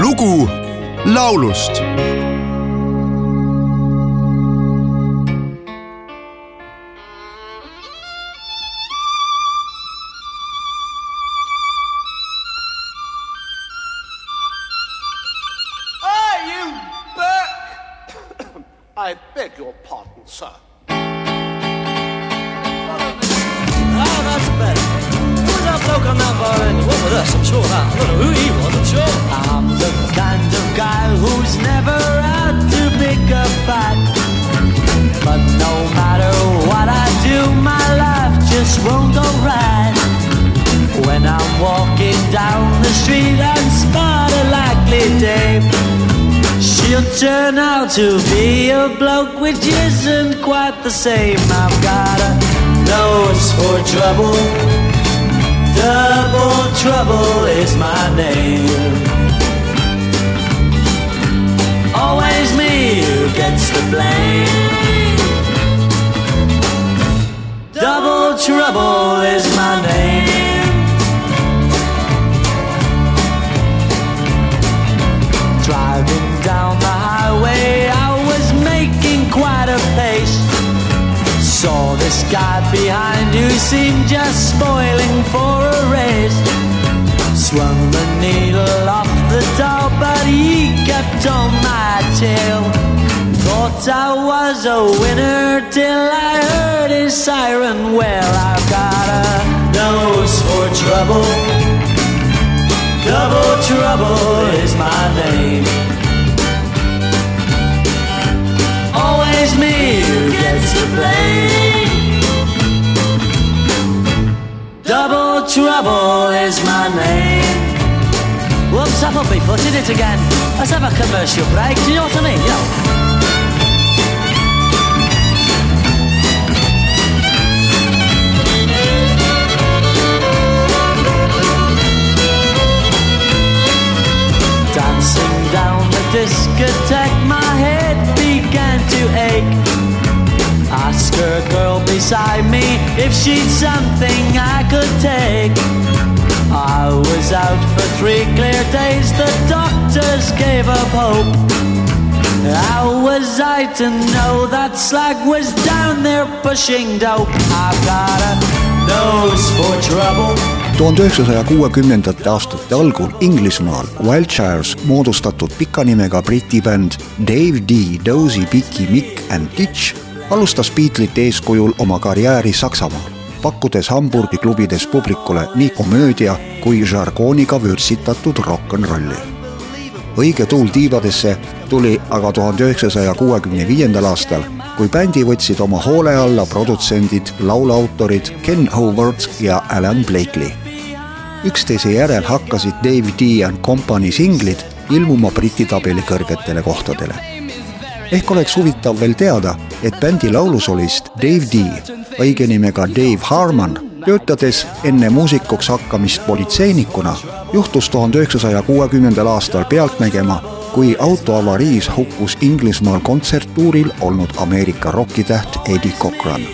lugu laulust you Burke! I beg your pardon, sir. Oh, that's better. Who's that bloke on that bar end? What with us? I'm sure that. I don't know who he was, I'm sure. I'm the kind of guy who's never out to pick a fight. But no matter what I do, my life just won't go right. When I'm walking down the street and spot a likely dame, she'll turn out to be a bloke which isn't quite the same. I've got a nose for trouble. Double trouble is my name. Always me who gets the blame. Double trouble is my name. Driving down the highway, I was making quite a pace. Saw this guy behind who seemed just spoiling for a race. Swung the needle kept on my tail. Thought I was a winner till I heard his siren Well, I've got a nose for trouble. Double trouble is my name. Always me who gets the blame. Double trouble is my name. Whoops, I've my foot in it again. Let's have a commercial break. Do you know what I mean? You know. Dancing down the discotheque, my head began to ache. Ask her girl beside me if she'd something I could take. I was out for three clear days, the doctors gave up hope. How was I to know that slag was down there pushing dope? I've got a nose for trouble. tuhande üheksasaja kuuekümnendate aastate algul Inglismaal Wiltshires moodustatud pika nimega briti bänd Dave D, Dozy, Piki, Mick and Ditch alustas Beatlesite eeskujul oma karjääri Saksamaal, pakkudes Hamburgi klubides publikule nii komöödia kui žargooniga vürtsitatud rock n rolli. õige tuul tiivadesse tuli aga tuhande üheksasaja kuuekümne viiendal aastal, kui bändi võtsid oma hoole alla produtsendid, lauluautorid Ken Howard ja Alan Blakely üksteise järel hakkasid Dave D and Company singlid ilmuma Briti tabeli kõrgetele kohtadele. Ehk oleks huvitav veel teada, et bändi laulusolist Dave D, õige nimega Dave Harman, töötades enne muusikuks hakkamist politseinikuna, juhtus tuhande üheksasaja kuuekümnendal aastal pealt nägema, kui autoavariis hukkus Inglismaal kontserttuuril olnud Ameerika rokitäht Eddie Cochran.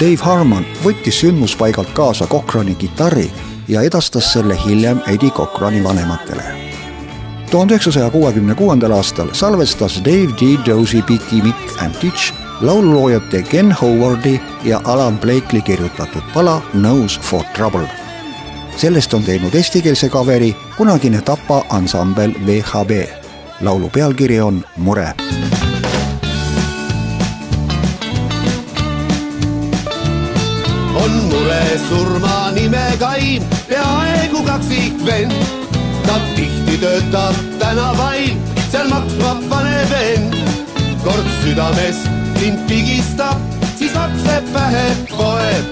Dave Harman võttis sündmuspaigalt kaasa Cochrani kitarri ja edastas selle hiljem Eddie Cochrani vanematele. Tuhande üheksasaja kuuekümne kuuendal aastal salvestas Dave D. Dozy, Piki, Mick and Ditch laululoojate Ken Howardi ja Alan Blakely kirjutatud pala Nose for Trouble. sellest on teinud eestikeelse kaveri kunagine Tapa ansambel VHB. laulu pealkiri on Mure on mure surma nimega Ain, peaaegu kaksikvend. Ta tihti töötab tänavail, seal maksma paneb end. kord südames sind pigistab, siis lapsed pähe poeb.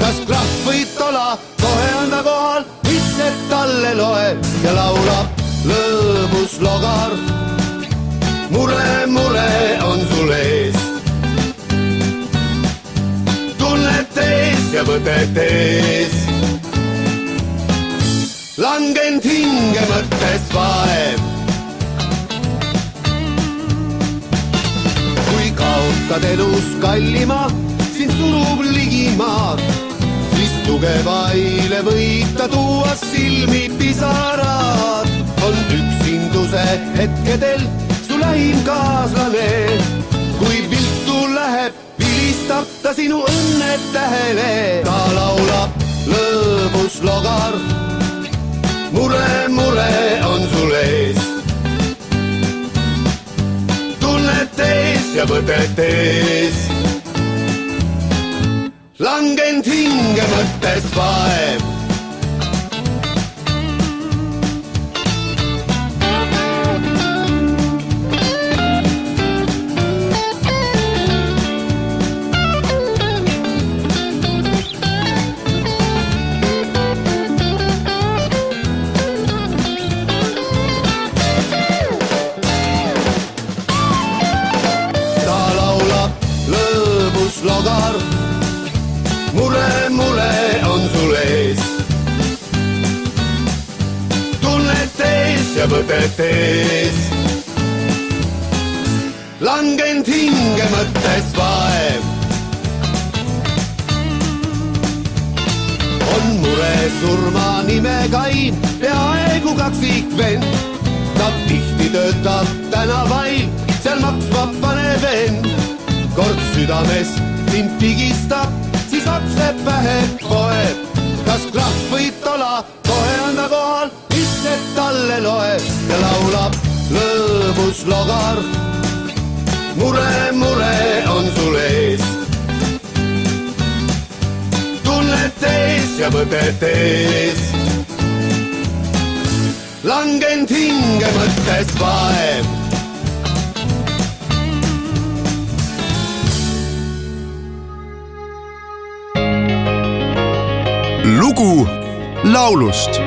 kas krahv või tola, kohe on ta kohal, mis see talle loeb ja laulab lõõmus logar. mure, mure on sul ees tunnet ees ja mõtet ees. Langenud hinge mõttes vaev. kui kaotad elus kallima, sind surub ligimaad, siis tugevaile võid ta tuua silmi pisarad. on üksindu hetkedel su lähim kaaslane. kui viltu läheb, vilistab ta sinu õnne tähele. ta laulab lõbus logar. Mure, mure on sul ees. tunnete ees ja mõtete ees langenud hinge mõttes vaev. Ees. langenud hinge mõttes vaev. on mure surma nimega Ain, peaaegu kaksikvend. ta tihti töötab tänavail, seal maksma panev end. kord südames sind pigistab siis aksepp pähe poeb. kas krahv või tola, kohe on ta kohal, see talle loeb ja laulab lõbus logar. mure, mure on sul ees. tunnete ees ja mõtete ees. langenud hinge mõttes vaev lugu laulust